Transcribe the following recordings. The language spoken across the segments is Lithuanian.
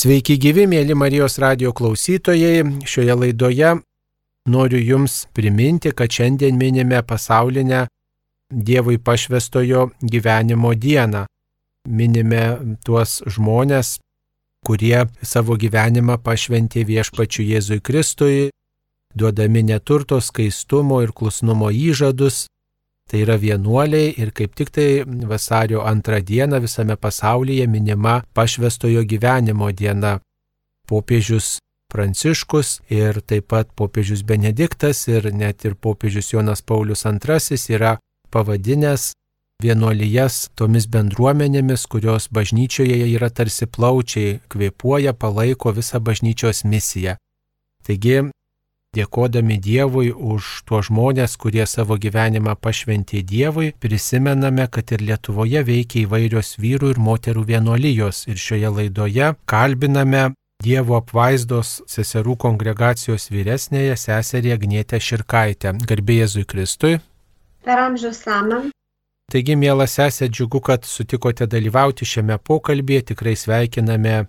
Sveiki gyvi, mėly Marijos radio klausytojai. Šioje laidoje noriu Jums priminti, kad šiandien minime pasaulinę Dievui pašvestojo gyvenimo dieną. Minime tuos žmonės, kurie savo gyvenimą pašventė viešpačiu Jėzui Kristui, duodami neturto skaistumo ir klusnumo įžadus, Tai yra vienuoliai ir kaip tik tai vasario antrą dieną visame pasaulyje minima pašvestojo gyvenimo diena. Popiežius Pranciškus ir taip pat popiežius Benediktas ir net ir popiežius Jonas Paulius II yra pavadinęs vienuolijas tomis bendruomenėmis, kurios bažnyčioje yra tarsi plaučiai, kvepuoja, palaiko visą bažnyčios misiją. Taigi Dėkodami Dievui už tuos žmonės, kurie savo gyvenimą pašventė Dievui, prisimename, kad ir Lietuvoje veikia įvairios vyrų ir moterų vienuolijos ir šioje laidoje kalbiname Dievo apvaizdos seserų kongregacijos vyresnėje seserį Agnėtę Širkaitę. Garbė Jėzui Kristui. Per amžius samą. Taigi, mėla sesė, džiugu, kad sutikote dalyvauti šiame pokalbėje, tikrai sveikiname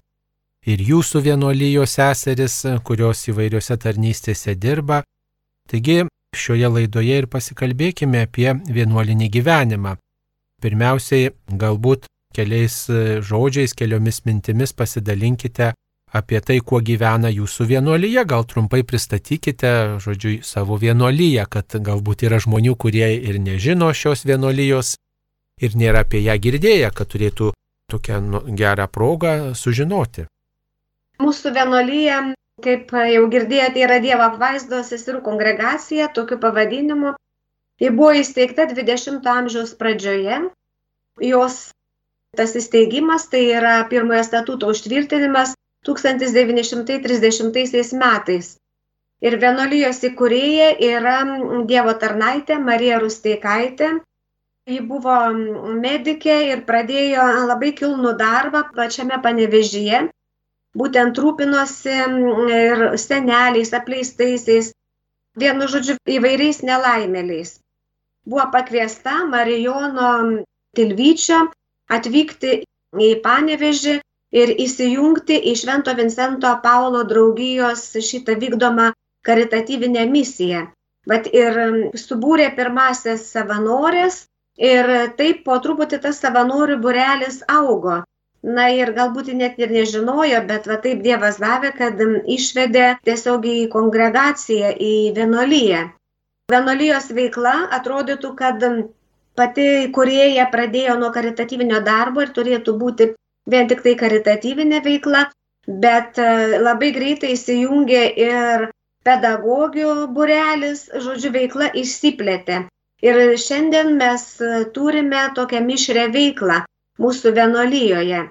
ir jūsų vienuolijos seseris, kurios įvairiose tarnystėse dirba. Taigi šioje laidoje ir pasikalbėkime apie vienuolinį gyvenimą. Pirmiausiai, galbūt keliais žodžiais, keliomis mintimis pasidalinkite apie tai, kuo gyvena jūsų vienuolyje. Gal trumpai pristatykite, žodžiu, savo vienuolyje, kad galbūt yra žmonių, kurie ir nežino šios vienuolijos ir nėra apie ją girdėję, kad turėtų tokią nu, gerą progą sužinoti. Mūsų vienolyje, kaip jau girdėjote, yra Dievo apvaizdos seserų kongregacija, tokiu pavadinimu. Ji buvo įsteigta 20-ojo amžiaus pradžioje. Jos tas įsteigimas tai yra pirmojo statuto užtvirtinimas 1930 metais. Ir vienolyjos įkūrėja yra Dievo tarnaitė Marija Rusteikaitė. Ji buvo medikė ir pradėjo labai kilnų darbą pačiame panevežyje būtent rūpinosi ir seneliais, apleistaisiais, vienu žodžiu, įvairiais nelaimėliais. Buvo pakviesta Marijono Tilvyčio atvykti į Panevežį ir įsijungti į Švento Vincento Paulo draugijos šitą vykdomą karitatyvinę misiją. Bet ir subūrė pirmasis savanorės ir taip po truputį tas savanorių burelis augo. Na ir galbūt net ir nežinojo, bet va taip Dievas davė, kad išvedė tiesiog į kongregaciją, į vienolyje. Vienolyjos veikla atrodytų, kad pati kurieja pradėjo nuo karitatyvinio darbo ir turėtų būti vien tik tai karitatyvinė veikla, bet e, labai greitai įsijungė ir pedagogių burelis, žodžiu, veikla išsiplėtė. Ir šiandien mes turime tokią mišrę veiklą mūsų vienolyjoje.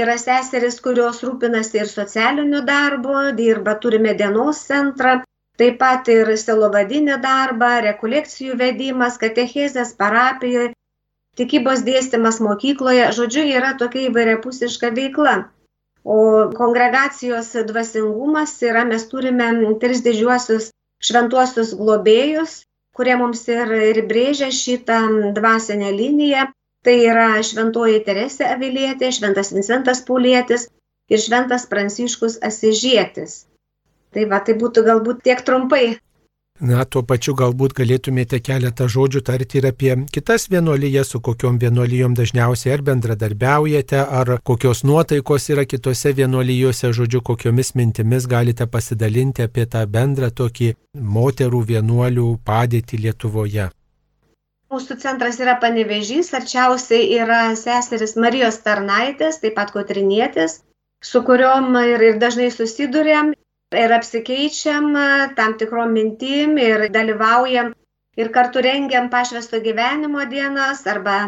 Yra seseris, kurios rūpinasi ir socialiniu darbu, dirba, turime dienos centrą, taip pat ir selovadinį darbą, rekolekcijų vedimas, katechezės parapijoje, tikybos dėstymas mokykloje, žodžiu, yra tokia įvairiapusiška veikla. O kongregacijos dvasingumas yra, mes turime tris didžiuosius šventuosius globėjus, kurie mums ir, ir brėžia šitą dvasinę liniją Tai yra šventoji Teresė Avilietė, šventas Vincentas Paulietis ir šventas Pranciškus Asižėtis. Tai va, tai būtų galbūt tiek trumpai. Na, tuo pačiu galbūt galėtumėte keletą žodžių tarti ir apie kitas vienuolyjas, su kokiom vienuolyjom dažniausiai ar bendradarbiaujate, ar kokios nuotaikos yra kitose vienuolyjose, žodžiu, kokiomis mintimis galite pasidalinti apie tą bendrą tokį moterų vienuolių padėtį Lietuvoje. Mūsų centras yra panevežys, arčiausiai yra seseris Marijos tarnaitės, taip pat kotrinietės, su kuriuom ir, ir dažnai susidurėm ir apsikeičiam tam tikrom mintim ir dalyvaujam ir kartu rengiam pašvesto gyvenimo dienas arba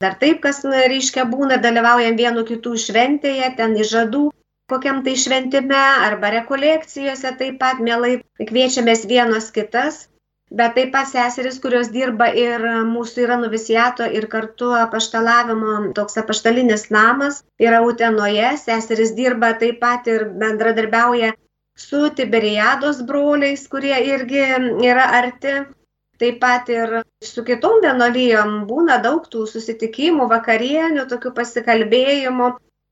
dar taip, kas reiškia būna, dalyvaujam vienu kitų šventėje, ten įžadų kokiam tai šventime arba rekolekcijose taip pat mielai kviečiamės vienos kitas bet taip pat seserys, kurios dirba ir mūsų yra noviciato ir kartu apaštalavimo toks apaštalinis namas yra Utenoje, seserys dirba taip pat ir bendradarbiauja su Tiberiados broliais, kurie irgi yra arti. Taip pat ir su kitom vienolyjom būna daug tų susitikimų, vakarienių, tokių pasikalbėjimų.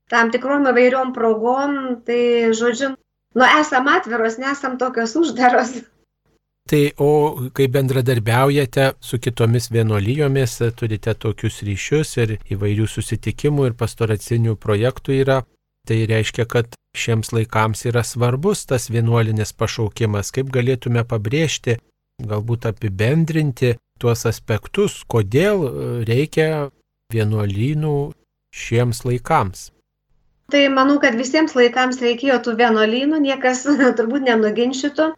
tam tikrom įvairiom progom, tai žodžiu, nu esam atviros, nesam tokios uždaros. Tai o kai bendradarbiaujate su kitomis vienuolyjomis, turite tokius ryšius ir įvairių susitikimų ir pastoracinių projektų yra, tai reiškia, kad šiems laikams yra svarbus tas vienuolinis pašaukimas, kaip galėtume pabrėžti, galbūt apibendrinti tuos aspektus, kodėl reikia vienuolynų šiems laikams. Tai manau, kad visiems laikams reikėjo tų vienuolynų, niekas turbūt nenuginčytų,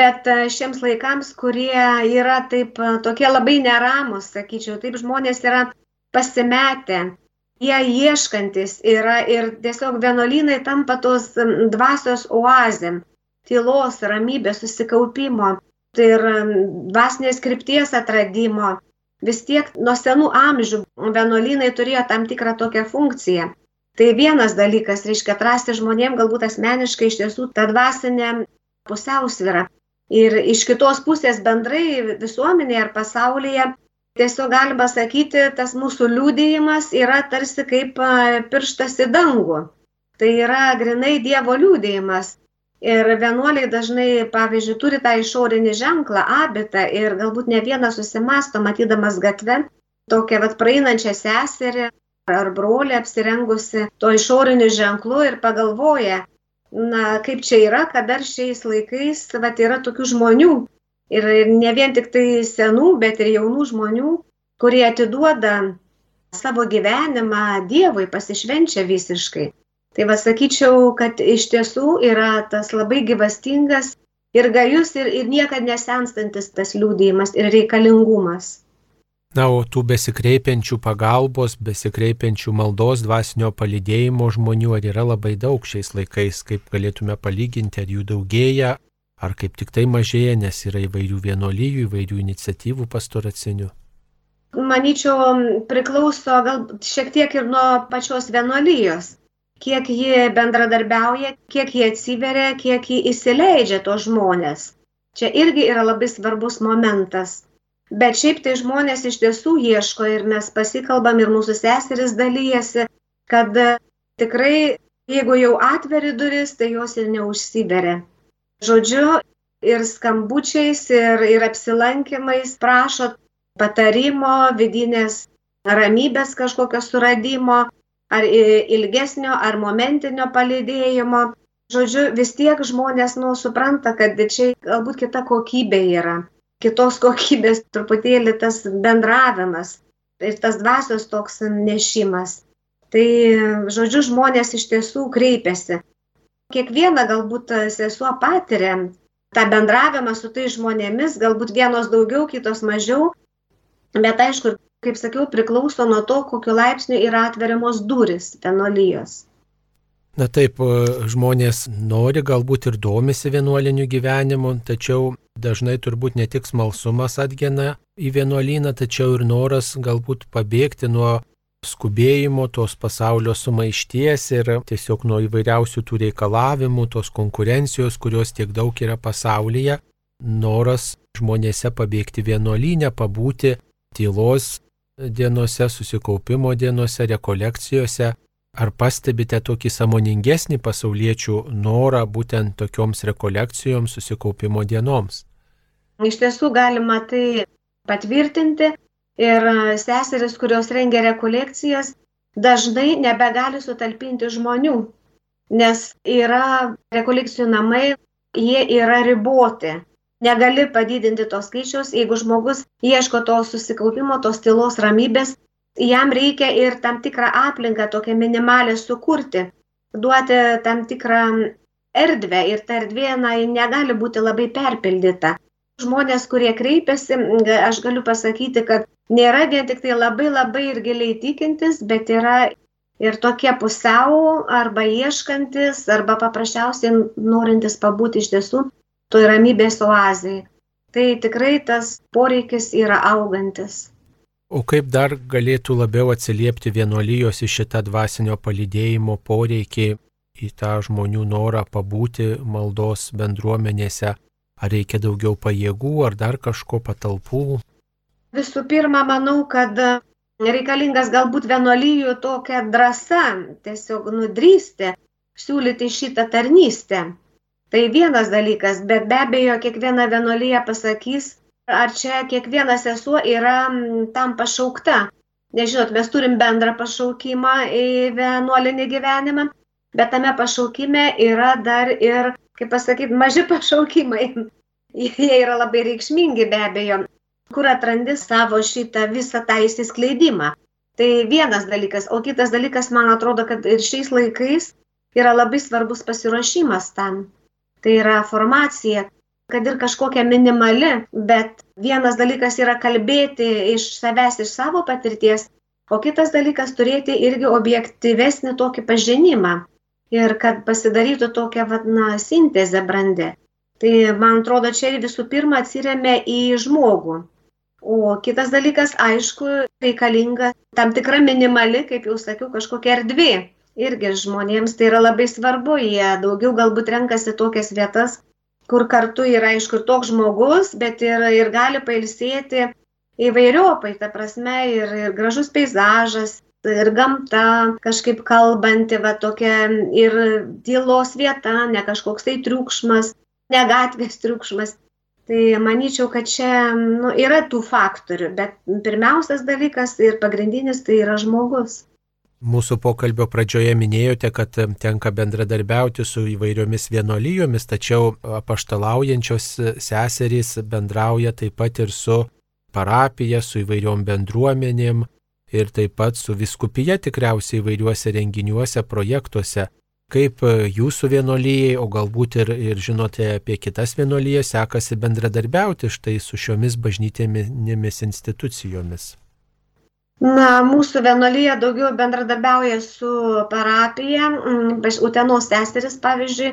bet e, šiems laikams, kurie yra taip e, tokie labai neramus, sakyčiau, taip žmonės yra pasimetę, jie ieškantis yra ir tiesiog vienuolynai tampa tos dvasios oazėm, tylos, ramybės, susikaupimo tai ir dvasinės krypties atradimo. Vis tiek nuo senų amžių vienuolynai turėjo tam tikrą tokią funkciją Tai vienas dalykas, reiškia, atrasti žmonėm galbūt asmeniškai iš tiesų tą dvasinę pusiausvyrą. Ir iš kitos pusės bendrai visuomenėje ar pasaulyje tiesiog galima sakyti, tas mūsų liūdėjimas yra tarsi kaip pirštas į dangų. Tai yra grinai Dievo liūdėjimas. Ir vienuoliai dažnai, pavyzdžiui, turi tą išorinį ženklą, abitą ir galbūt ne vienas susimasto, matydamas gatvę, tokią vat praeinančią seserį ar brolį apsirengusi to išoriniu ženklu ir pagalvoja, na, kaip čia yra, kad dar šiais laikais, vat, yra tokių žmonių. Ir ne vien tik tai senų, bet ir jaunų žmonių, kurie atiduoda savo gyvenimą Dievui, pasišvenčia visiškai. Tai va sakyčiau, kad iš tiesų yra tas labai gyvastingas ir gajus ir, ir niekada nesenstantis tas liūdėjimas ir reikalingumas. Na, o tų besikreipiančių pagalbos, besikreipiančių maldos dvasinio palydėjimo žmonių ar yra labai daug šiais laikais, kaip galėtume palyginti, ar jų daugėja, ar kaip tik tai mažėja, nes yra įvairių vienolyjų, įvairių iniciatyvų pastoracinių. Maničiau, priklauso gal šiek tiek ir nuo pačios vienolyjos. Kiek ji bendradarbiauja, kiek ji atsiveria, kiek ji įsileidžia tos žmonės. Čia irgi yra labai svarbus momentas Bet šiaip tai žmonės iš tiesų ieško ir mes pasikalbam ir mūsų seseris dalyjasi, kad e, tikrai, jeigu jau atveri duris, tai jos ir neužsiveria. Žodžiu, ir skambučiais, ir, ir apsilankimais prašo patarimo, vidinės ramybės kažkokio suradimo, ar ilgesnio, ar momentinio palidėjimo. Žodžiu, vis tiek žmonės, nu, supranta, kad čia galbūt kita kokybė yra kitos kokybės truputėlį tas bendravimas ir tas dvasios toks nešimas. Tai, žodžiu, žmonės iš tiesų kreipiasi. Kiekviena galbūt sesuo patiria tą bendravimą su tais žmonėmis, galbūt vienos daugiau, kitos mažiau, bet aišku, kaip sakiau, priklauso nuo to, kokiu laipsniu yra atveriamos duris vienolyjos. Na taip, žmonės nori galbūt ir domisi vienuoliniu gyvenimu, tačiau dažnai turbūt ne tik smalsumas atgena į vienuolyną, tačiau ir noras galbūt pabėgti nuo skubėjimo, tos pasaulio sumaišties ir tiesiog nuo įvairiausių tų reikalavimų, tos konkurencijos, kurios tiek daug yra pasaulyje, noras žmonėse pabėgti vienuolynę, pabūti tylos dienose, susikaupimo dienose, rekolekcijose Ar pastebite tokį samoningesnį pasauliečių norą būtent tokioms rekolekcijoms, susikaupimo dienoms? Iš tiesų galima tai patvirtinti ir seseris, kurios rengia rekolekcijas, dažnai nebegali sutalpinti žmonių, nes yra rekolekcijų namai, jie yra riboti. Negali padidinti to skaičiaus, jeigu žmogus ieško to susikaupimo, tos tylos ramybės, jam reikia ir tam tikrą aplinką tokią minimalę sukurti, duoti tam tikrą erdvę ir ta erdvė na, negali būti labai perpildyta. Žmonės, kurie kreipiasi, aš galiu pasakyti, kad nėra vien tik tai labai labai ir giliai tikintis, bet yra ir tokie pusiau arba ieškantis, arba paprasčiausiai norintis pabūti iš tiesų toj ramybės oazai. Tai tikrai tas poreikis yra augantis. O kaip dar galėtų labiau atsiliepti vienuolijos į šitą dvasinio palydėjimo poreikį, į tą žmonių norą pabūti maldos bendruomenėse? Ar reikia daugiau pajėgų, ar dar kažko patalpų? Visų pirma, manau, kad reikalingas galbūt vienolyjų tokia drąsa, tiesiog nudrysti, siūlyti šitą tarnystę. Tai vienas dalykas, bet be abejo, kiekviena vienolyje pasakys, ar čia kiekviena sesuo yra tam pašaukta. Nežinot, mes turim bendrą pašaukimą į vienuolinį gyvenimą, bet tame pašaukime yra dar ir, kaip pasakyti, maži pašaukimai. Jie yra labai reikšmingi be abejo, kur atrandi savo šitą visą tą įsiskleidimą. Tai vienas dalykas, o kitas dalykas, man atrodo, kad ir šiais laikais yra labai svarbus pasiruošimas tam. Tai yra formacija, kad ir kažkokia minimali, bet vienas dalykas yra kalbėti iš savęs, iš savo patirties, o kitas dalykas turėti irgi objektyvesnį tokį pažinimą ir kad pasidarytų tokia vadina sintezė brandė. Tai man atrodo, čia visų pirma atsiriame į žmogų. O kitas dalykas, aišku, reikalinga tam tikra minimali, kaip jau sakiau, kažkokia erdvė. Irgi žmonėms tai yra labai svarbu, jie daugiau galbūt renkasi tokias vietas, kur kartu yra, aišku, ir toks žmogus, bet ir, ir gali pailsėti įvairiopai, ta prasme, ir, ir gražus peizažas, ir gamta kažkaip kalbanti, va tokia ir tylos vieta, ne kažkoks tai triukšmas, ne gatvės triukšmas. Tai manyčiau, kad čia nu, yra tų faktorių, bet pirmiausias dalykas ir pagrindinis tai yra žmogus. Mūsų pokalbio pradžioje minėjote, kad tenka bendradarbiauti su įvairiomis vienolyjomis, tačiau apaštalaujančios seserys bendrauja taip pat ir su parapija, su įvairiom bendruomenėm, ir taip pat su viskupija tikriausiai įvairiuose renginiuose, projektuose. Kaip e, jūsų vienolyjei, o galbūt ir, ir žinote apie kitas vienolyjas, sekasi bendradarbiauti štai su šiomis bažnytėmis institucijomis? Na, mūsų vienolyje daugiau bendradarbiauja su parapija, mm, Utenos seseris, pavyzdžiui,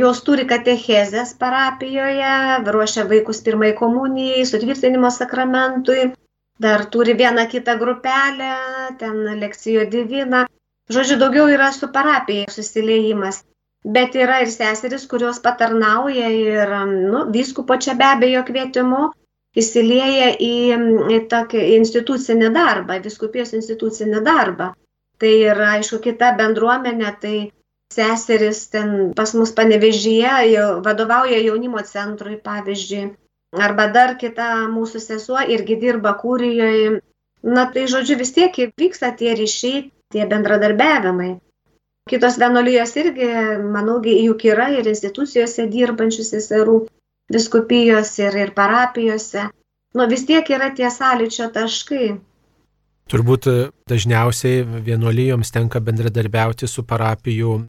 jos turi katechezės parapijoje, ruošia vaikus pirmai komunijai, sutvirtinimo sakramentui, dar turi vieną kitą grupelę, ten lekcijo divina. Žodžiu, daugiau yra su parapija susiliejimas. Bet yra ir seseris, kurios patarnauja ir nu, vyskupo čia be abejo kvietimu įsilieja į, į tokį institucinį darbą, viskupijos institucinį darbą. Tai yra, aišku, kita bendruomenė, tai seseris ten pas mus panevežyje jau vadovauja jaunimo centrui, pavyzdžiui, arba dar kita mūsų sesuo irgi dirba kūrijoje. Na tai žodžiu vis tiek vyksta tie ryšiai, tie bendradarbiavimai. Kitos vienolyjos irgi, manau, juk yra ir institucijose dirbančių seserų, viskupijos ir, ir parapijose. Nu vis tiek yra tie sąlyčio taškai. Turbūt dažniausiai vienolyjoms tenka bendradarbiauti su parapijų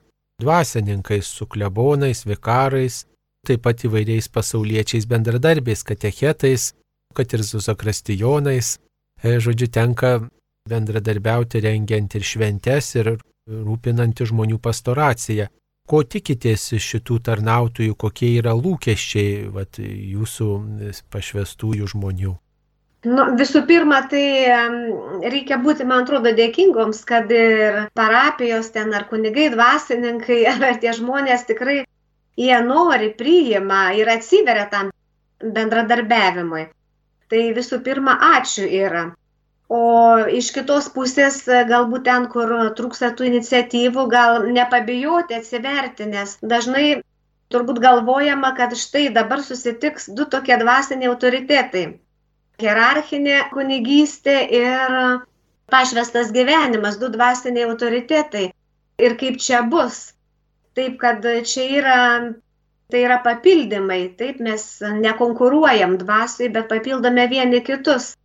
dvasininkais, su klebonais, vikarais, taip pat įvairiais pasauliečiais bendradarbiais, katechetais, kad ir su zakristijonais. E, žodžiu, tenka bendradarbiauti rengiant ir šventes ir rūpinant žmonių pastoraciją. Ko tikitės iš šitų tarnautojų, kokie yra lūkesčiai vat, jūsų pašvestųjų žmonių? Nu, visų pirma, tai reikia būti, man atrodo, dėkingoms, kad ir parapijos ten ar kunigai, dvasininkai, ar tie žmonės tikrai jie nori, priima ir atsiveria tam bendradarbiavimui. Tai visų pirma, ačiū yra. O iš kitos pusės, galbūt ten, kur trūksta tų iniciatyvų, gal nepabijoti atsiverti, nes dažnai turbūt galvojama, kad štai dabar susitiks du tokie dvasiniai autoritetai - hierarchinė kunigystė ir pašvestas gyvenimas, du dvasiniai autoritetai. Ir kaip čia bus. Taip, kad čia yra, tai yra papildymai, taip mes nekonkuruojam dvasiai, bet papildome vieni kitus.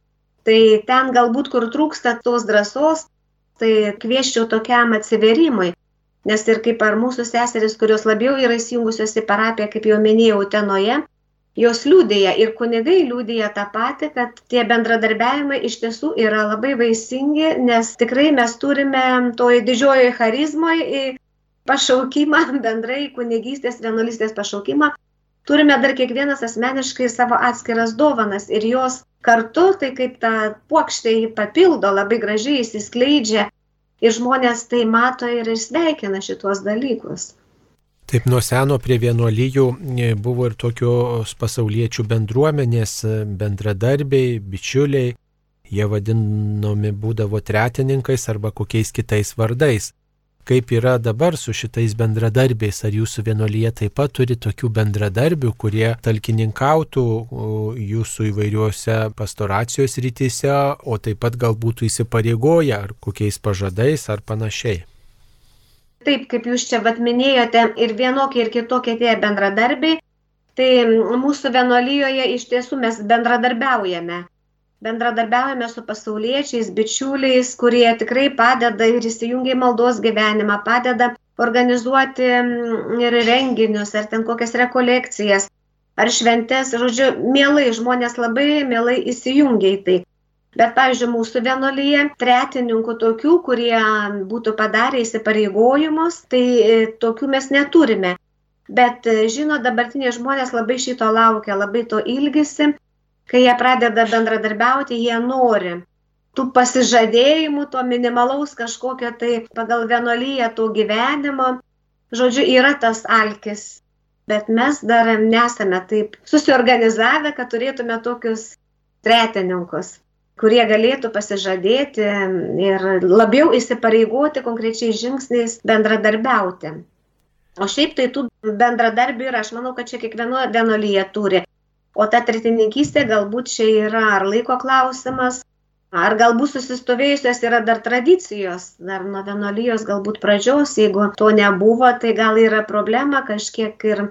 Tai ten galbūt, kur trūksta tos drąsos, tai kvieščiau tokiam atsiverimui. Nes ir kaip ar mūsų seseris, kurios labiau yra įsijungusios į parapiją, kaip jau minėjau, Tenoje, jos liūdėja ir kunigai liūdėja tą patį, kad tie bendradarbiavimai iš tiesų yra labai vaisingi, nes tikrai mes turime toj didžiojoje charizmoje pašaukimą, bendrai kunigystės, vienuolystės pašaukimą, turime dar kiekvienas asmeniškai savo atskiras dovanas ir jos kartu, tai kaip ta puokštė jį papildo, labai gražiai įsiskleidžia ir žmonės tai mato ir sveikina šituos dalykus. Taip nuo seno prie vienuolyjų e, buvo ir tokios pasauliečių bendruomenės, e, bendradarbiai, bičiuliai. jie vadinomi būdavo tretininkais arba kokiais kitais vardais. Kaip yra dabar su šitais bendradarbiais, ar jūsų vienolyje taip pat turi tokių bendradarbių, kurie talkininkautų jūsų įvairiuose pastoracijos rytise, o taip pat galbūt įsipareigoja ar kokiais pažadais ar panašiai. Taip, kaip jūs čia vat minėjote, ir vienokie, ir kitokie tie bendradarbiai, tai mūsų vienolyjoje iš tiesų mes bendradarbiaujame. Bendradarbiaujame su pasauliečiais, bičiuliais, kurie tikrai padeda ir įsijungia į maldos gyvenimą, padeda organizuoti ir renginius, ar ten kokias rekolekcijas, ar šventes. Žodžiu, mielai žmonės labai mielai įsijungia į tai. Bet, pavyzdžiui, mūsų vienolyje tretininkų tokių, kurie būtų padarę įsipareigojimus, tai e, tokių mes neturime. Bet, e, žino, dabartiniai žmonės labai šito laukia, labai to ilgisi, kai jie pradeda bendradarbiauti, jie nori tų pasižadėjimų, to minimalaus kažkokio tai pagal vienolyje to gyvenimo. Žodžiu, yra tas alkis, bet mes dar nesame taip susiorganizavę, kad turėtume tokius tretininkus kurie galėtų pasižadėti ir labiau įsipareigoti konkrečiais žingsniais bendradarbiauti. O šiaip tai tų bendradarbių yra, aš manau, kad čia kiekvieno vienolyje turi. O ta tritininkystė galbūt čia yra ar laiko klausimas, ar galbūt susistovėjusios yra dar tradicijos, dar nuo vienolyjos galbūt pradžios, jeigu to nebuvo, tai gal yra problema kažkiek ir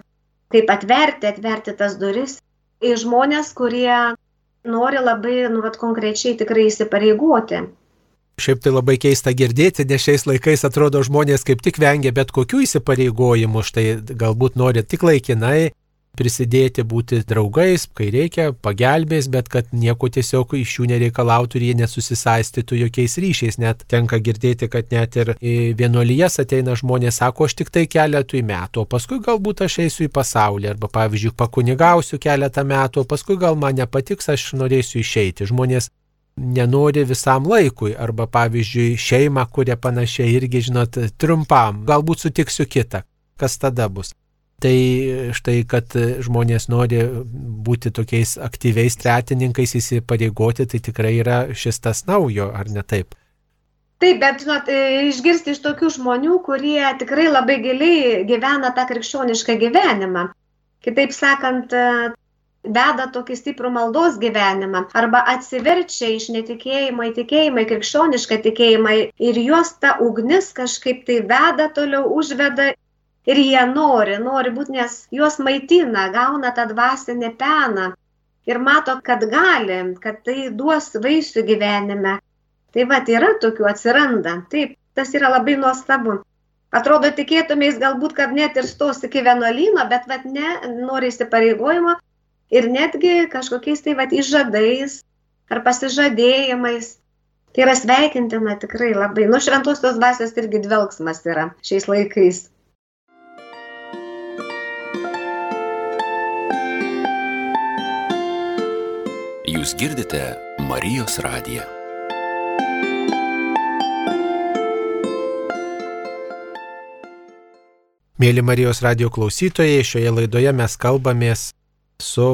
kaip atverti, atverti tas duris į žmonės, kurie nori labai, nu, vat, konkrečiai tikrai įsipareigoti. Šiaip tai labai keista girdėti, nes šiais laikais atrodo žmonės kaip tik vengia bet kokių įsipareigojimų, štai galbūt nori tik laikinai prisidėti, būti draugais, kai reikia, pagelbės, bet kad nieko tiesiog iš jų nereikalautų ir jie nesusisaistytų jokiais ryšiais. Net tenka girdėti, kad net ir vienuolijas ateina žmonės, sako, aš tik tai keletui metų, o paskui galbūt aš eisiu į pasaulį, arba pavyzdžiui, pakunigausiu keletą metų, o paskui gal man nepatiks, aš norėsiu išeiti. Žmonės nenori visam laikui, arba pavyzdžiui, šeimą, kurie panašiai irgi, žinot, trumpam, galbūt sutiksiu kitą. Kas tada bus? Tai štai, kad žmonės nori būti tokiais aktyviais tretininkais įsipareigoti, tai tikrai yra šis tas naujo, ar ne taip? Taip, bet žinot, išgirsti iš tokių žmonių, kurie tikrai labai giliai gyvena tą krikščionišką gyvenimą. Kitaip sakant, veda tokį stiprų maldos gyvenimą arba atsiverčia iš netikėjimo į tikėjimą, į krikščionišką tikėjimą ir juos ta ugnis kažkaip tai veda toliau, užveda ir jie nori, nori būti, nes juos maitina, gauna tą dvasinę peną ir mato, kad gali, kad tai duos vaisių gyvenime. Tai va, yra tokių atsiranda. Taip, tas yra labai nuostabu. Atrodo, tikėtumės galbūt, kad net ir stos iki vienuolyno, bet vat ne, nori įsipareigojimo ir netgi kažkokiais tai vat įžadais ar pasižadėjimais. Tai yra sveikintina tikrai labai. Nu, šventosios dvasios irgi dvelgsmas yra šiais laikais. Jūs girdite Marijos radiją. Mėly Marijos radio klausytojai, šioje laidoje mes kalbamės su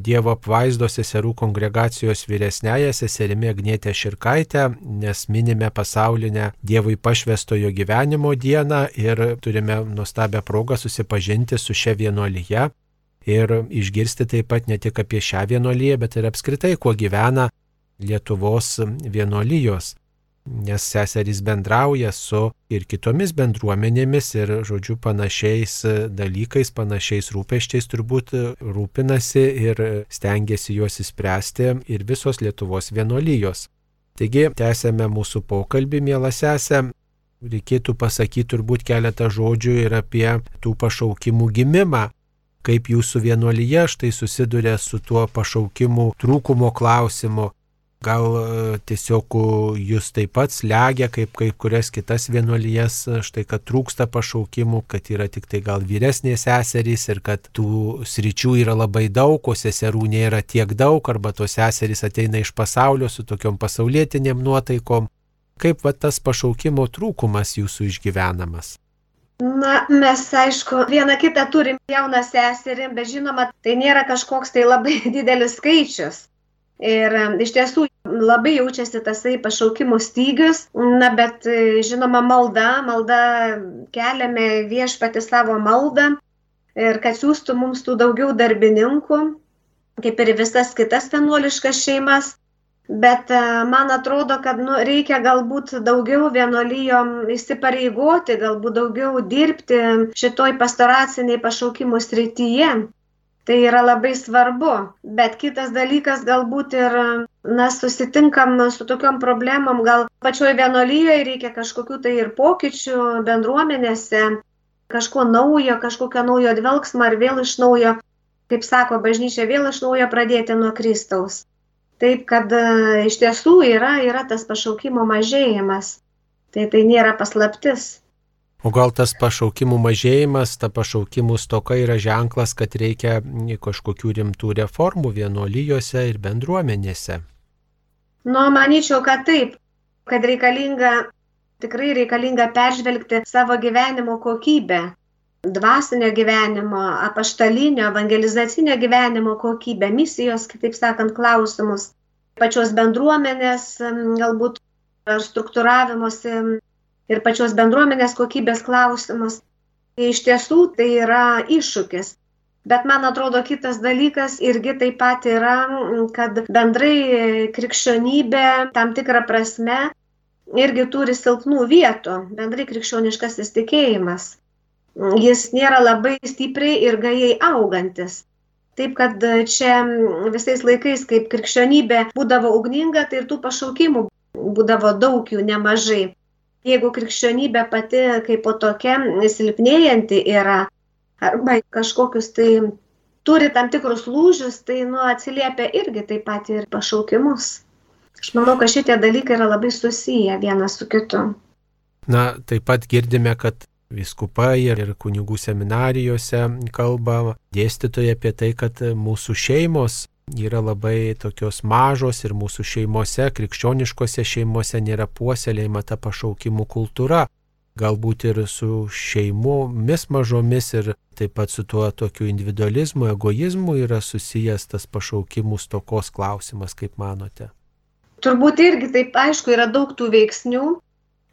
Dievo apvaizdo seserų kongregacijos vyresnėje seserimi Agnėtė Širkaitė, nes minime pasaulinę Dievui pašvestojo gyvenimo dieną ir turime nuostabią progą susipažinti su šia vienuolyje ir išgirsti taip pat ne tik apie šią vienuolyją, bet ir apskritai, kuo gyvena Lietuvos vienuolijos. Nes seserys bendrauja su ir kitomis bendruomenėmis ir, žodžiu, panašiais dalykais, panašiais rūpeščiais turbūt rūpinasi ir stengiasi juos įspręsti ir visos Lietuvos vienuolijos. Taigi, tęsėme mūsų pokalbį, mielą sesę. Reikėtų pasakyti turbūt keletą žodžių ir apie tų pašaukimų gimimą kaip jūsų vienuolyje štai susiduria su tuo pašaukimu trūkumo klausimu. Gal e, tiesiog jūs taip pat slegia kaip kai kurias kitas vienuolijas, štai kad trūksta pašaukimų, kad yra tik tai gal vyresnės seserys ir kad tų sričių yra labai daug, o seserų nėra tiek daug, arba tos seserys ateina iš pasaulio su tokiom pasaulietinėm nuotaikom. Kaip va tas pašaukimo trūkumas jūsų išgyvenamas? Na, mes, aišku, vieną kitą turim jauną seserį, bet žinoma, tai nėra kažkoks tai labai didelis skaičius. Ir iš tiesų labai jaučiasi tasai pašaukimų stygius, na bet žinoma malda, malda keliame viešpati savo maldą ir kad siūstų mums tų daugiau darbininkų, kaip ir visas kitas vienuoliškas šeimas. Bet man atrodo, kad nu, reikia galbūt daugiau vienolyjom įsipareigoti, galbūt daugiau dirbti šitoj pastoraciniai pašaukimų srityje. Tai yra labai svarbu. Bet kitas dalykas galbūt ir, na, susitinkam su tokiom problemom, gal pačioj vienolyje reikia kažkokių tai ir pokyčių bendruomenėse, kažko naujo, kažkokio naujo dvelgsmo ar vėl iš naujo, kaip sako bažnyčia, vėl iš naujo pradėti nuo Kristaus. Taip, kad iš tiesų yra, yra tas pašaukimo mažėjimas. Tai tai nėra paslaptis. O gal tas pašaukimų mažėjimas, ta pašaukimų stoka yra ženklas, kad reikia kažkokių rimtų reformų vienuolyjose ir bendruomenėse? Nu, manyčiau, kad taip, kad reikalinga, tikrai reikalinga peržvelgti savo gyvenimo kokybę, dvasinio gyvenimo, apaštalinio, evangelizacinio gyvenimo kokybę, misijos, kitaip sakant, klausimus, pačios bendruomenės, galbūt ar struktūravimuose ir pačios bendruomenės kokybės klausimus. Tai iš tiesų tai yra iššūkis. Bet man atrodo kitas dalykas irgi taip pat yra, kad bendrai krikščionybė tam tikrą prasme irgi turi silpnų vietų, bendrai krikščioniškasis tikėjimas. Jis nėra labai stipriai ir gajai augantis. Taip kad čia visais laikais, kaip krikščionybė būdavo ugninga, tai ir tų pašaukimų būdavo daug jų nemažai jeigu krikščionybė pati kaip po tokia silpnėjanti yra, arba kažkokius tai turi tam tikrus lūžius, tai nu, atsiliepia irgi taip pat ir pašaukimus. Aš manau, kad šitie dalykai yra labai susiję vienas su kitu. Na, taip pat girdime, kad viskupai ir kunigų seminarijose kalba dėstytojai apie tai, kad mūsų šeimos yra labai tokios mažos ir mūsų šeimose, krikščioniškose šeimose nėra puoselėjama ta pašaukimų kultūra. Galbūt ir su šeimomis mažomis ir taip pat su tuo tokiu individualizmu, egoizmu yra susijęs tas pašaukimų stokos klausimas, kaip manote. Turbūt irgi taip aišku yra daug tų veiksnių.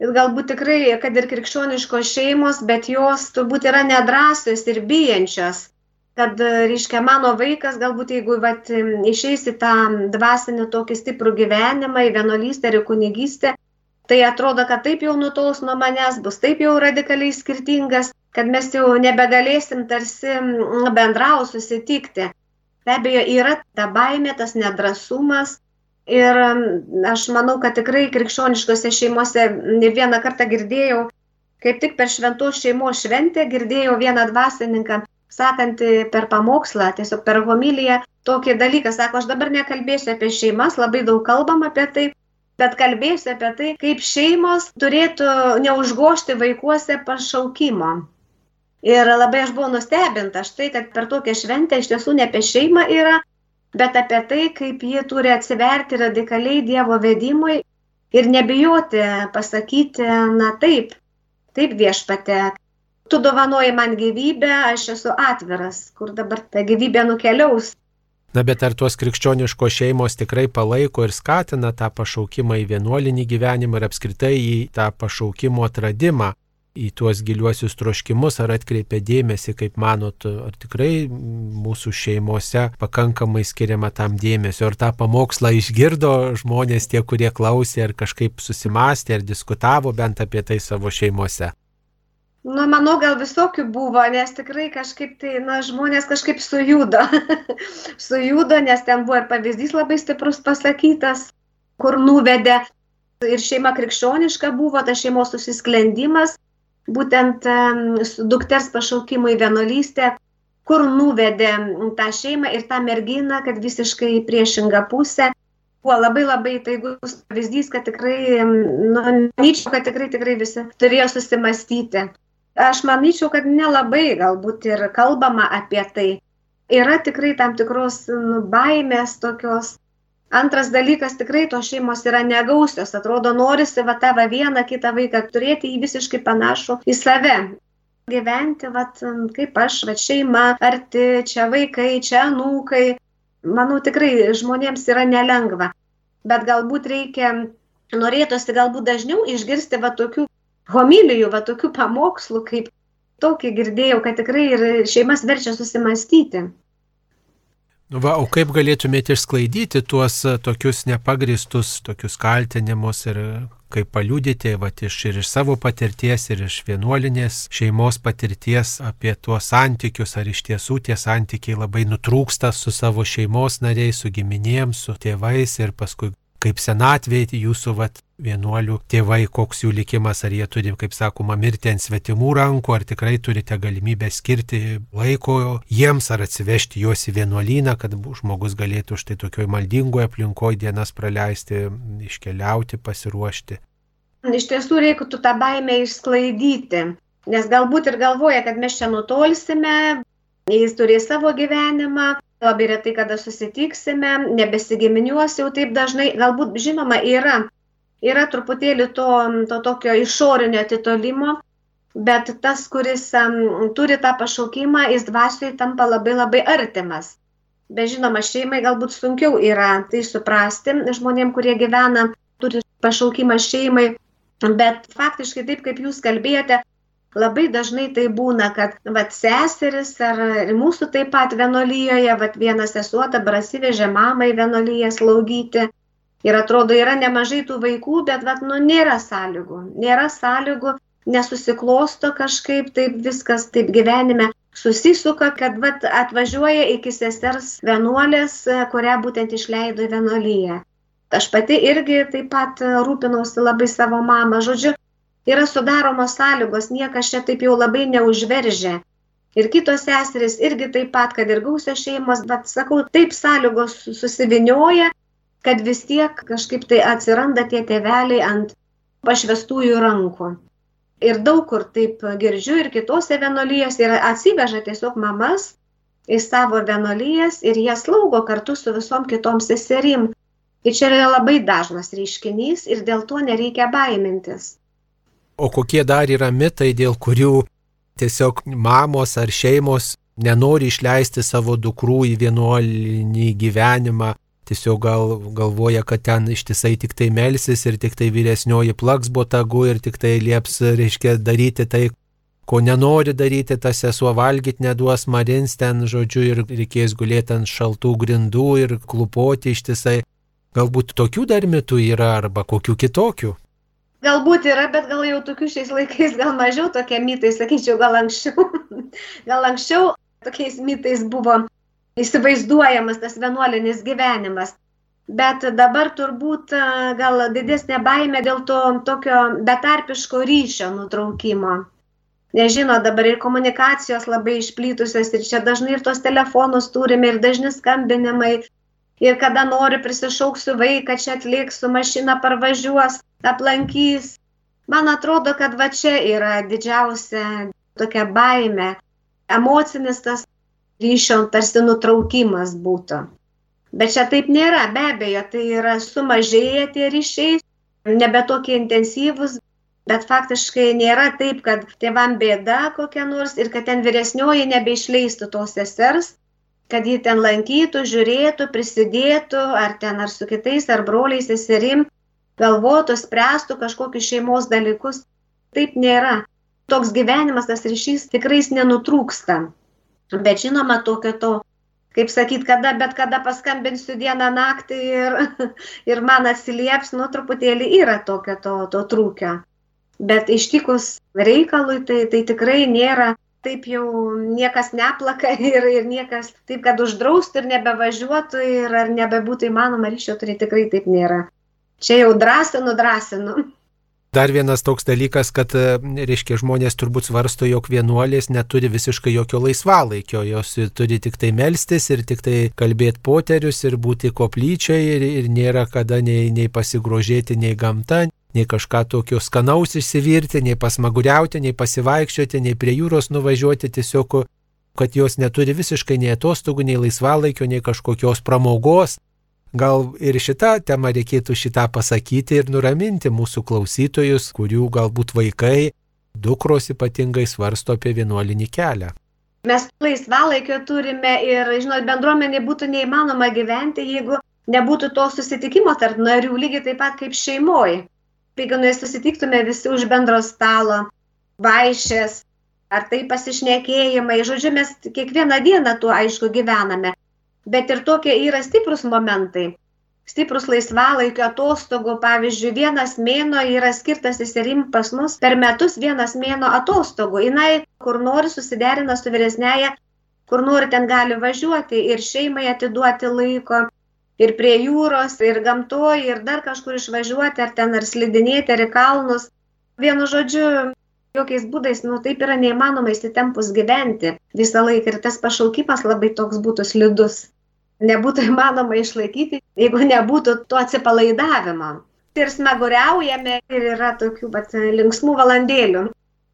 Ir galbūt tikrai, kad ir krikščioniškos šeimos, bet jos turbūt yra nedrasios ir bijančios kad, reiškia, mano vaikas galbūt jeigu vat, išeis į tą dvasinį tokį stiprų gyvenimą, į vienolystę ir kunigystę, tai atrodo, kad taip jau nutols nuo manęs, bus taip jau radikaliai skirtingas, kad mes jau nebegalėsim tarsi bendrau susitikti. Be abejo, yra ta baimė, tas nedrasumas. Ir aš manau, kad tikrai krikščioniškose šeimose ne vieną kartą girdėjau, kaip tik per šventos šeimos šventę girdėjau vieną dvasininką, sakant per pamokslą, tiesiog per homiliją tokį dalyką. Sako, aš dabar nekalbėsiu apie šeimas, labai daug kalbam apie tai, bet kalbėsiu apie tai, kaip šeimos turėtų neužgošti vaikuose pašaukimo. Ir labai aš buvau nustebinta štai, kad per tokią šventę iš tiesų ne apie šeimą yra, bet apie tai, kaip jie turi atsiverti radikaliai Dievo vedimui ir nebijoti pasakyti, na taip, taip viešpate, tu dovanoji man gyvybę, aš esu atviras, kur dabar ta gyvybė nukeliaus. Na bet ar tuos krikščioniškos šeimos tikrai palaiko ir skatina tą pašaukimą į vienuolinį gyvenimą ir apskritai į tą pašaukimo atradimą, į tuos giliuosius troškimus, ar atkreipia dėmesį, kaip manot, ar tikrai mūsų šeimose pakankamai skiriama tam dėmesio, ar tą pamokslą išgirdo žmonės tie, kurie klausė, ar kažkaip susimastė, ar diskutavo bent apie tai savo šeimose. Nu, manau, gal visokių buvo, nes tikrai kažkaip tai, na, žmonės kažkaip sujudo. sujudo, nes ten buvo ir pavyzdys labai stiprus pasakytas, kur nuvedė. Ir šeima krikščioniška buvo, ta šeimos susisklendimas, būtent dukters pašaukimui vienolystė, kur nuvedė tą šeimą ir tą merginą, kad visiškai priešinga pusė. Buvo labai labai taigus pavyzdys, kad tikrai, nu, manyčiau, kad tikrai, tikrai visi turėjo susimastyti. Aš manyčiau, kad nelabai galbūt ir kalbama apie tai. Yra tikrai tam tikros nu, baimės tokios. Antras dalykas, tikrai tos šeimos yra negausios, atrodo, norisi va tavo vieną kitą vaiką turėti į visiškai panašų į save. Gyventi, va, kaip aš, va šeima, arti, čia vaikai, čia nūkai. Manau, tikrai žmonėms yra nelengva. bet galbūt reikia, norėtųsi galbūt dažniau išgirsti va tokių homilijų, va tokių pamokslų, kaip tokį girdėjau, kad tikrai ir šeimas verčia susimastyti. Va, o kaip galėtumėte išsklaidyti tuos tokius nepagristus, tokius kaltinimus ir kaip paliūdyti, va, iš, ir iš savo patirties, ir iš vienuolinės šeimos patirties apie tuos santykius, ar iš tiesų tie santykiai labai nutrūksta su savo šeimos nariais, su giminėms, su tėvais ir paskui kaip senatvėje jūsų vat, vienuolių tėvai, koks jų likimas, ar jie turi, kaip sakoma, mirti ant svetimų rankų, ar tikrai turite galimybę skirti laiko jiems, ar atsivežti juos į vienuolyną, kad žmogus galėtų štai tokioj maldingoje aplinkoje dienas praleisti, iškeliauti, pasiruošti. Iš tiesų reikėtų tą baimę išsklaidyti, nes galbūt ir galvoja, kad mes čia nutolsime, jis turės savo gyvenimą, labai retai kada susitiksime, nebesigiminiuos jau taip dažnai, galbūt žinoma yra, yra truputėlį to, to tokio išorinio atitolimo, bet tas, kuris um, turi tą pašaukimą, jis dvasiui tampa labai labai artimas. Bet žinoma, šeimai galbūt sunkiau yra tai suprasti, žmonėm, kurie gyvena, turi pašaukimą šeimai, bet faktiškai taip, kaip jūs kalbėjote, labai dažnai tai būna, kad vat, seseris ar mūsų taip pat vienolyjoje, vat, viena sesuo dabar atsivežė mamą į vienolyje slaugyti. Ir atrodo, yra nemažai tų vaikų, bet vat, nu, nėra sąlygų. Nėra sąlygų, nesusiklosto kažkaip taip viskas taip gyvenime susisuka, kad vat, atvažiuoja iki sesers vienuolės, kurią būtent išleido vienolyje. Aš pati irgi taip pat rūpinausi labai savo mamą. Žodžiu, yra sudaromos sąlygos, niekas čia taip jau labai neužveržia. Ir kitos seserys irgi taip pat, kad ir gausios šeimos, bet sakau, taip sąlygos susivinioja, kad vis tiek kažkaip tai atsiranda tie tėveliai ant pašvestųjų rankų. Ir daug kur taip girdžiu ir kitose vienolyjose ir atsiveža tiesiog mamas į savo vienolyjas ir jie slaugo kartu su visom kitom seserim. Ir čia yra labai dažnas reiškinys ir dėl to nereikia baimintis. O kokie dar yra mitai, dėl kurių tiesiog mamos ar šeimos nenori išleisti savo dukrų į vienuolinį gyvenimą, tiesiog gal, galvoja, kad ten ištisai tik tai melsis ir tik tai vyresnioji plaks botagu ir tik tai lieps, reiškia, daryti tai, ko nenori daryti, tas sesuo valgyti neduos, marins ten, žodžiu, ir reikės gulėti ant šaltų grindų ir klupoti ištisai. Galbūt tokių dar mitų yra arba kokių kitokių. Galbūt yra, bet gal jau tokių šiais laikais gal mažiau tokie mitai, sakyčiau, gal anksčiau. gal anksčiau tokiais mitais buvo įsivaizduojamas tas vienuolinis gyvenimas. Bet dabar turbūt gal didesnė baime dėl to tokio betarpiško ryšio nutraukimo. Nežino, dabar ir komunikacijos labai išplytusios ir čia dažnai ir tos telefonus turime ir dažni skambinimai. Ir kada nori prisišauksiu vaiką, čia atliks su mašina parvažiuos aplankys. Man atrodo, kad va čia yra didžiausia tokia baime, emocinis tas ryšio tarsi nutraukimas būtų. Bet čia taip nėra, be abejo, tai yra sumažėję tie ryšiai, nebe tokie intensyvūs, bet faktiškai nėra taip, kad tėvam bėda kokia nors ir kad ten vyresnioji nebeišleistų tos sesers, kad ji ten lankytų, žiūrėtų, prisidėtų, ar ten ar su kitais, ar broliais, seserim, galvotų, spręstų kažkokius šeimos dalykus. Taip nėra. Toks gyvenimas, tas ryšys tikrai nenutrūksta. Bet žinoma, tokio to, kaip sakyt, kada, bet kada paskambinsiu dieną naktį ir, ir man atsilieps, nu truputėlį yra tokio to, to trūkio. Bet ištikus reikalui, tai, tai tikrai nėra taip jau niekas neplaka ir, ir niekas taip, kad uždraustų ir nebevažiuotų ir ar nebebūtų įmanoma ryšio turėti, tikrai taip nėra. Čia jau drąsinu, drąsinu. Dar vienas toks dalykas, kad, e, reiškia, žmonės turbūt svarsto, jog vienuolės neturi visiškai jokio laisvalaikio, jos turi tik tai melstis ir tik tai kalbėti poterius ir būti koplyčiai ir, ir nėra kada nei, nei pasigrožėti, nei gamta, nei kažką tokio skanaus išsivirti, nei pasmaguriauti, nei pasivaikščioti, nei prie jūros nuvažiuoti, tiesiog kad jos neturi visiškai nei atostogų, nei laisvalaikio, nei kažkokios pramogos, Gal ir šitą temą reikėtų šitą pasakyti ir nuraminti mūsų klausytojus, kurių galbūt vaikai, dukros ypatingai svarsto apie vienuolinį kelią. Mes laisvalaikio turime ir, žinot, bendruomenė būtų neįmanoma gyventi, jeigu nebūtų to susitikimo tarp narių, lygiai taip pat kaip šeimoje. Jeigu mes susitiktume visi už bendro stalo, vaišės, ar tai pasišnekėjimai, žodžiu, mes kiekvieną dieną tuo aišku gyvename. Bet ir tokie yra stiprus momentai, stiprus laisvalaikio atostogų, pavyzdžiui, vienas mėno yra skirtas įsirim pas mus per metus vienas mėno atostogų. Jis kur nori susiderina su vyresnėje, kur nori ten gali važiuoti ir šeimai atiduoti laiko, ir prie jūros, ir gamtoje, ir dar kažkur išvažiuoti, ar ten ar slidinėti, ar į kalnus. Vienu žodžiu, jokiais būdais, nu taip yra neįmanoma įsitempus gyventi visą laiką ir tas pašaukimas labai toks būtų slidus nebūtų įmanoma išlaikyti, jeigu nebūtų to atsipalaidavimo. Ir smaguriaujame ir yra tokių pat linksmų valandėlių.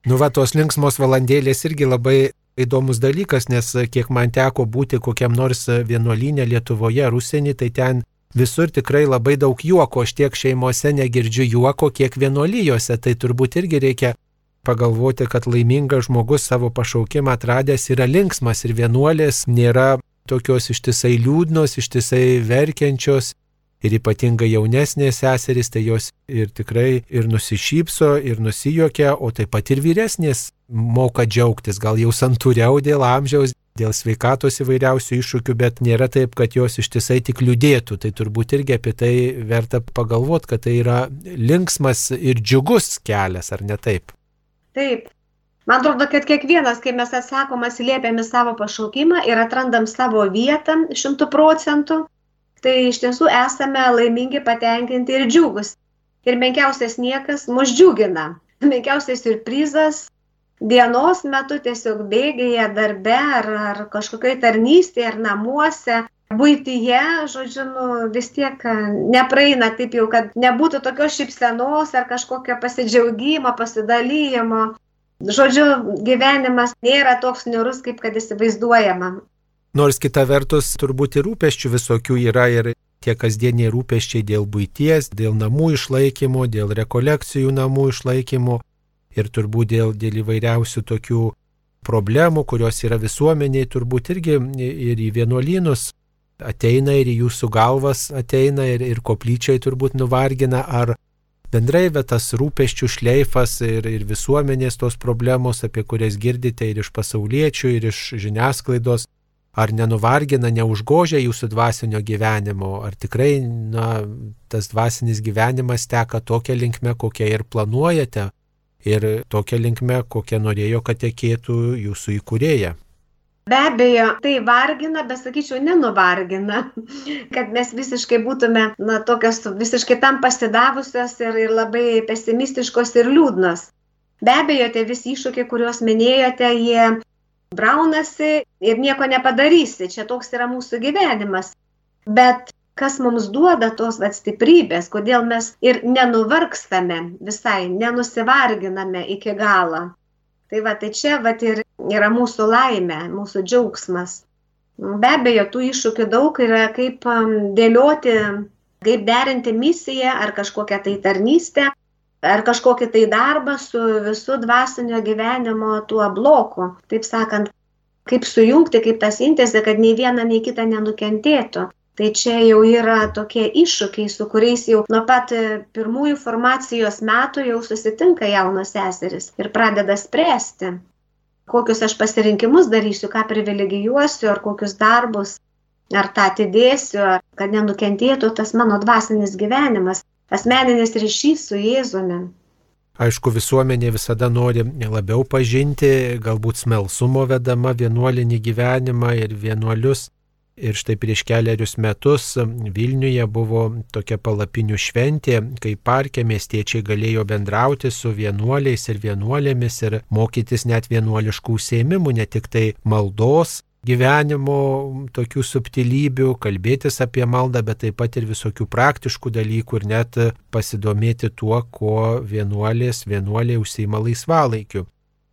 Nu, va, tos linksmos valandėlės irgi labai įdomus dalykas, nes kiek man teko būti kokiam nors vienuolynė Lietuvoje ar užsienį, tai ten visur tikrai labai daug juoko, aš tiek šeimose negirdžiu juoko, kiek vienuolyjose, tai turbūt irgi reikia pagalvoti, kad laimingas žmogus savo pašaukimą atradęs yra linksmas ir vienuolės nėra tokios ištisai liūdnos, ištisai verkiančios ir ypatingai jaunesnės seserys, tai jos ir tikrai ir nusišypso, ir nusijokia, o taip pat ir vyresnės moka džiaugtis, gal jau santūriau dėl amžiaus, dėl sveikatos įvairiausių iššūkių, bet nėra taip, kad jos ištisai tik liūdėtų. Tai turbūt irgi apie tai verta pagalvoti, kad tai yra linksmas ir džiugus kelias, ar ne taip? Taip, Man atrodo, kad kiekvienas, kai mes atsakom, atsiliepiam į savo pašaukimą ir atrandam savo vietą šimtų procentų, tai iš tiesų esame laimingi, patenkinti ir džiugus. Ir menkiausias niekas mus džiugina. Menkiausias surprizas dienos metu tiesiog bėgėje darbe ar, ar kažkokiai tarnystėje ar namuose. Būtyje, žodžiu, nu, vis tiek nepraeina taip jau, kad nebūtų tokios šypsenos ar kažkokio pasidžiaugimo, pasidalymo. Žodžiu, gyvenimas nėra toks niurus, kaip kad įsivaizduojama. Nors kita vertus, turbūt ir rūpeščių visokių yra ir tie kasdieniai rūpeščiai dėl būties, dėl namų išlaikymo, dėl rekolekcijų namų išlaikymo ir turbūt dėl, dėl įvairiausių tokių problemų, kurios yra visuomeniai, turbūt irgi ir į vienuolynus ateina ir į jūsų galvas ateina ir, ir koplyčiai turbūt nuvargina, ar bendrai bet tas rūpeščių šleifas ir, ir visuomenės tos problemos, apie kurias girdite ir iš pasauliečių, ir iš žiniasklaidos, ar nenuvargina, neužgožia jūsų dvasinio gyvenimo, ar tikrai na, tas dvasinis gyvenimas teka tokia linkme, kokią ir planuojate, ir tokia linkme, kokią norėjo, kad tekėtų jūsų įkūrėja. Be abejo, tai vargina, bet sakyčiau, nenuvargina, kad mes visiškai būtume, na, tokios visiškai tam pasidavusios ir, ir labai pesimistiškos ir liūdnos. Be abejo, tie visi iššūkiai, kuriuos minėjote, jie braunasi ir nieko nepadarysi, čia toks yra mūsų gyvenimas. Bet kas mums duoda tos atstiprybės, kodėl mes ir nenuvargstame visai, nenusivarginame iki galo. Tai va, tai čia va ir yra mūsų laimė, mūsų džiaugsmas. Be abejo, tų iššūkių daug yra, kaip um, dėlioti, kaip derinti misiją ar kažkokią tai tarnystę, ar kažkokį tai darbą su visų dvasinio gyvenimo tuo bloku. Taip sakant, kaip sujungti, kaip tas sintezė, kad nei viena, nei kita nenukentėtų. Tai čia jau yra tokie iššūkiai, su kuriais jau nuo pat e, pirmųjų formacijos metų jau susitinka jaunos seseris ir pradeda spręsti, kokius aš pasirinkimus darysiu, ką privilegijuosiu, ar kokius darbus, ar tą atidėsiu, ar kad nenukentėtų tas mano dvasinis gyvenimas, asmeninis ryšys su Jėzumi. Aišku, visuomenė visada nori labiau pažinti, galbūt smelsumo vedama vienuolinį gyvenimą ir vienuolius Ir štai prieš keliarius metus Vilniuje buvo tokia palapinių šventė, kai parke miestiečiai galėjo bendrauti su vienuoliais ir vienuolėmis ir mokytis net vienuoliškų užsiemimų, ne tik tai maldos, gyvenimo tokių subtilybių, kalbėtis apie maldą, bet taip pat ir visokių praktiškų dalykų ir net pasidomėti tuo, ko vienuolės, vienuoliai užsima laisvalaikiu.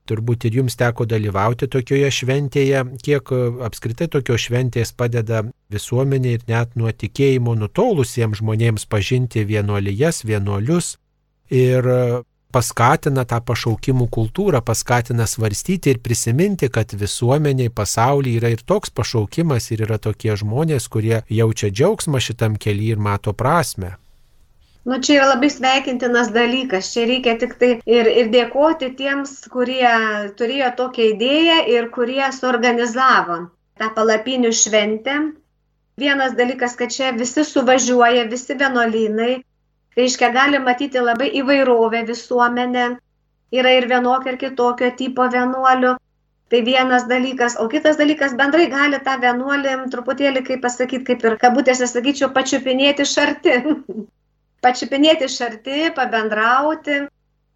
Turbūt ir jums teko dalyvauti tokioje šventėje, kiek apskritai tokios šventės padeda visuomenė ir net nuo tikėjimo nutolusiems žmonėms pažinti vienuolijas, vienuolius. Ir paskatina tą pašaukimų kultūrą, paskatina svarstyti ir prisiminti, kad visuomeniai, pasaulyje yra ir toks pašaukimas ir yra tokie žmonės, kurie jaučia džiaugsmą šitam keliui ir mato prasme. Nu, čia yra labai sveikintinas dalykas. Čia reikia tik tai ir, ir dėkoti tiems, kurie turėjo tokią idėją ir kurie suorganizavo tą palapinių šventę. Vienas dalykas, kad čia visi suvažiuoja, visi vienuolynai, reiškia, gali matyti labai įvairovę visuomenę, yra ir vienokio ir kitokio tipo vienuolių. Tai vienas dalykas, o kitas dalykas bendrai gali tą vienuolį truputėlį, kaip pasakyti, kaip ir kabutėse sakyčiau, pačiupinėti šarti. pačiupinėti šarti, pabendrauti,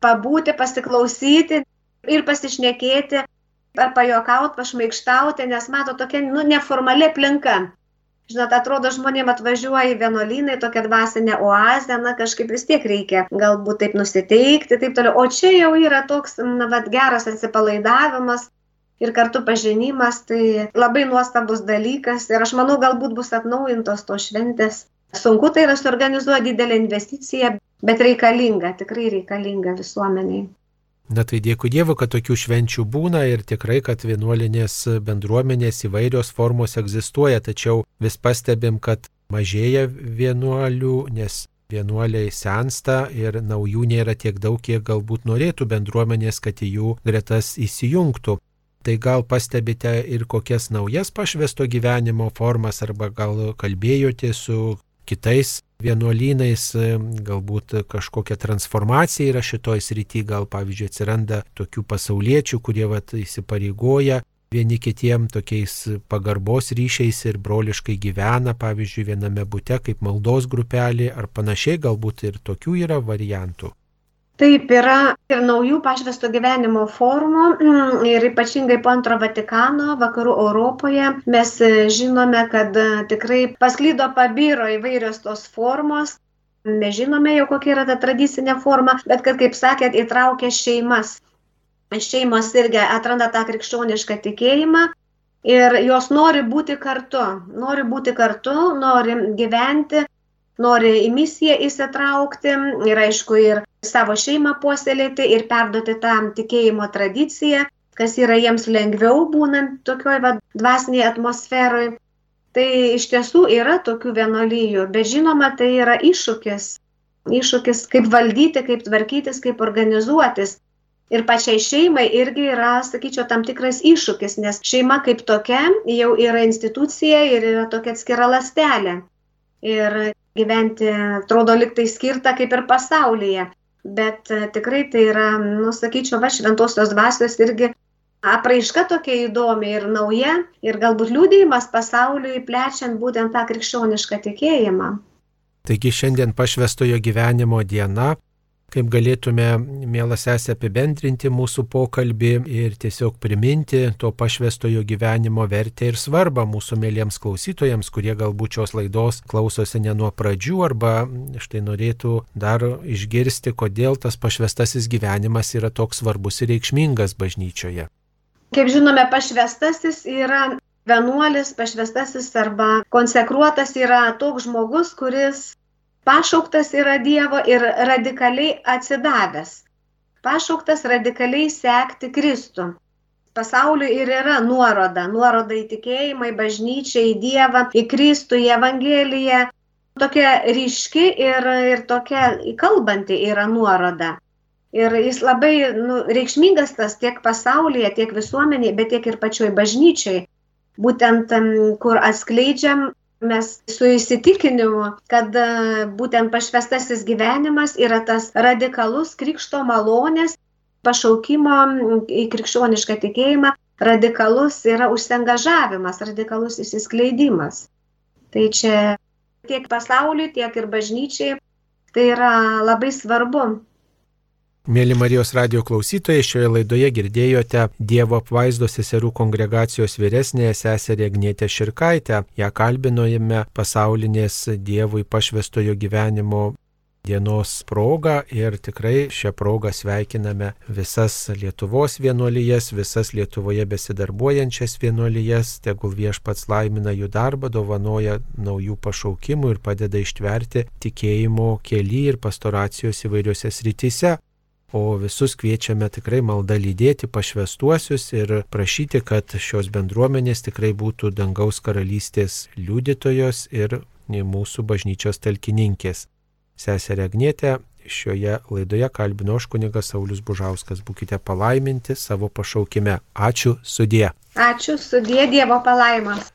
pabūti, pasiklausyti ir pasišnekėti, ar pajokauti, pašmaikštauti, nes mato tokia nu, neformali aplinka. Žinot, atrodo, žmonėm atvažiuoja į vienuolynai, tokia dvasinė oazė, na kažkaip vis tiek reikia galbūt taip nusiteikti, taip toliau. O čia jau yra toks, na, vad, geras atsipalaidavimas ir kartu pažinimas, tai labai nuostabus dalykas ir aš manau, galbūt bus atnaujintos tos šventės. Sunku tai yra suorganizuoti didelę investiciją, bet reikalinga, tikrai reikalinga visuomeniai. Na tai dėkui Dievui, kad tokių švenčių būna ir tikrai, kad vienuolinės bendruomenės įvairios formos egzistuoja, tačiau vis pastebim, kad mažėja vienuolių, nes vienuoliai sensta ir naujų nėra tiek daug, kiek galbūt norėtų bendruomenės, kad į jų gretas įsijungtų. Tai gal pastebite ir kokias naujas pašvesto gyvenimo formas arba gal kalbėjote su kitais vienuolynais, galbūt kažkokia transformacija yra šitoj srity, gal pavyzdžiui atsiranda tokių pasauliečių, kurie vat, įsipareigoja vieni kitiem tokiais pagarbos ryšiais ir broliškai gyvena, pavyzdžiui, viename bute kaip maldos grupelė ar panašiai, galbūt ir tokių yra variantų. Taip yra ir naujų pašvesto gyvenimo formų mm, ir ypatingai po antro Vatikano vakarų Europoje mes e, žinome, kad e, tikrai pasklydo pabiro įvairios tos formos. Mes žinome jau kokia yra ta tradicinė forma, bet kad, kaip sakėt, įtraukia šeimas. Šeimos irgi atranda tą krikščionišką tikėjimą ir jos nori būti kartu, nori būti kartu, nori gyventi nori į misiją įsitraukti ir aišku ir savo šeimą puoselėti ir perduoti tam tikėjimo tradiciją, kas yra jiems lengviau būnant tokioj va, dvasiniai atmosferoj. Tai iš tiesų yra tokių vienolyjų, bet žinoma, tai yra iššūkis. Iššūkis, kaip valdyti, kaip tvarkytis, kaip organizuotis. Ir pačiai šeimai irgi yra, sakyčiau, tam tikras iššūkis, nes šeima kaip tokia jau yra institucija ir yra tokia atskira lastelė. Ir gyventi, atrodo, liktai skirta kaip ir pasaulyje. Bet e, tikrai tai yra, nu, sakyčiau, va, šventosios dvasios irgi apraiška tokia įdomi ir nauja ir galbūt liūdėjimas pasauliui plečiant būtent tą krikščionišką tikėjimą. Taigi šiandien pašvestojo gyvenimo diena kaip galėtume, mielas esi, apibendrinti mūsų pokalbį ir tiesiog priminti to pašvestojo gyvenimo vertę ir svarbą mūsų mėlyjams klausytojams, kurie galbūt šios laidos klausosi ne nuo pradžių arba štai norėtų dar išgirsti, kodėl tas pašvestasis gyvenimas yra toks svarbus ir reikšmingas bažnyčioje. Kaip žinome, pašvestasis yra vienuolis, pašvestasis arba konsekruotas yra toks žmogus, kuris pašauktas yra Dievo ir radikaliai atsidavęs. Pašauktas radikaliai sekti Kristų. Pasauliui ir yra nuoroda, nuoroda į tikėjimą, į bažnyčią, į Dievą, į Kristų, į Evangeliją. Tokia ryški ir, ir tokia kalbanti yra nuoroda. Ir jis labai nu, reikšmingas tas tiek pasaulyje, tiek visuomenėje, bet tiek ir pačioj bažnyčiai. Būtent, kur atskleidžiam Mes su įsitikinimu, kad e, būtent pašvestasis gyvenimas yra tas radikalus krikšto malonės pašaukimo į krikščionišką tikėjimą, radikalus yra užsengažavimas, radikalus įsiskleidimas. Tai čia tiek pasauliui, tiek ir bažnyčiai tai yra labai svarbu. Mėly Marijos radio klausytojai, šioje laidoje girdėjote Dievo apvaizdos seserų kongregacijos vyresnėje seserį Agnėtę Širkaitę. Ja kalbinojame pasaulinės Dievui pašvestojo gyvenimo dienos progą ir tikrai šią progą sveikiname visas Lietuvos vienuolijas, visas Lietuvoje besidarbuojančias vienuolijas, tegul viešpats laimina jų darbą, dovanoja naujų pašaukimų ir padeda ištverti tikėjimo keli ir pastoracijos įvairiose srityse. O visus kviečiame tikrai maldą lydėti pašvestuosius ir prašyti, kad šios bendruomenės tikrai būtų dangaus karalystės liudytojos ir mūsų bažnyčios talkininkės. Seserė Agnėtė, šioje laidoje kalbino aš kunigas Saulis Bužauskas. Būkite palaiminti savo pašaukime. Ačiū sudė. Ačiū sudė Dievo palaimas.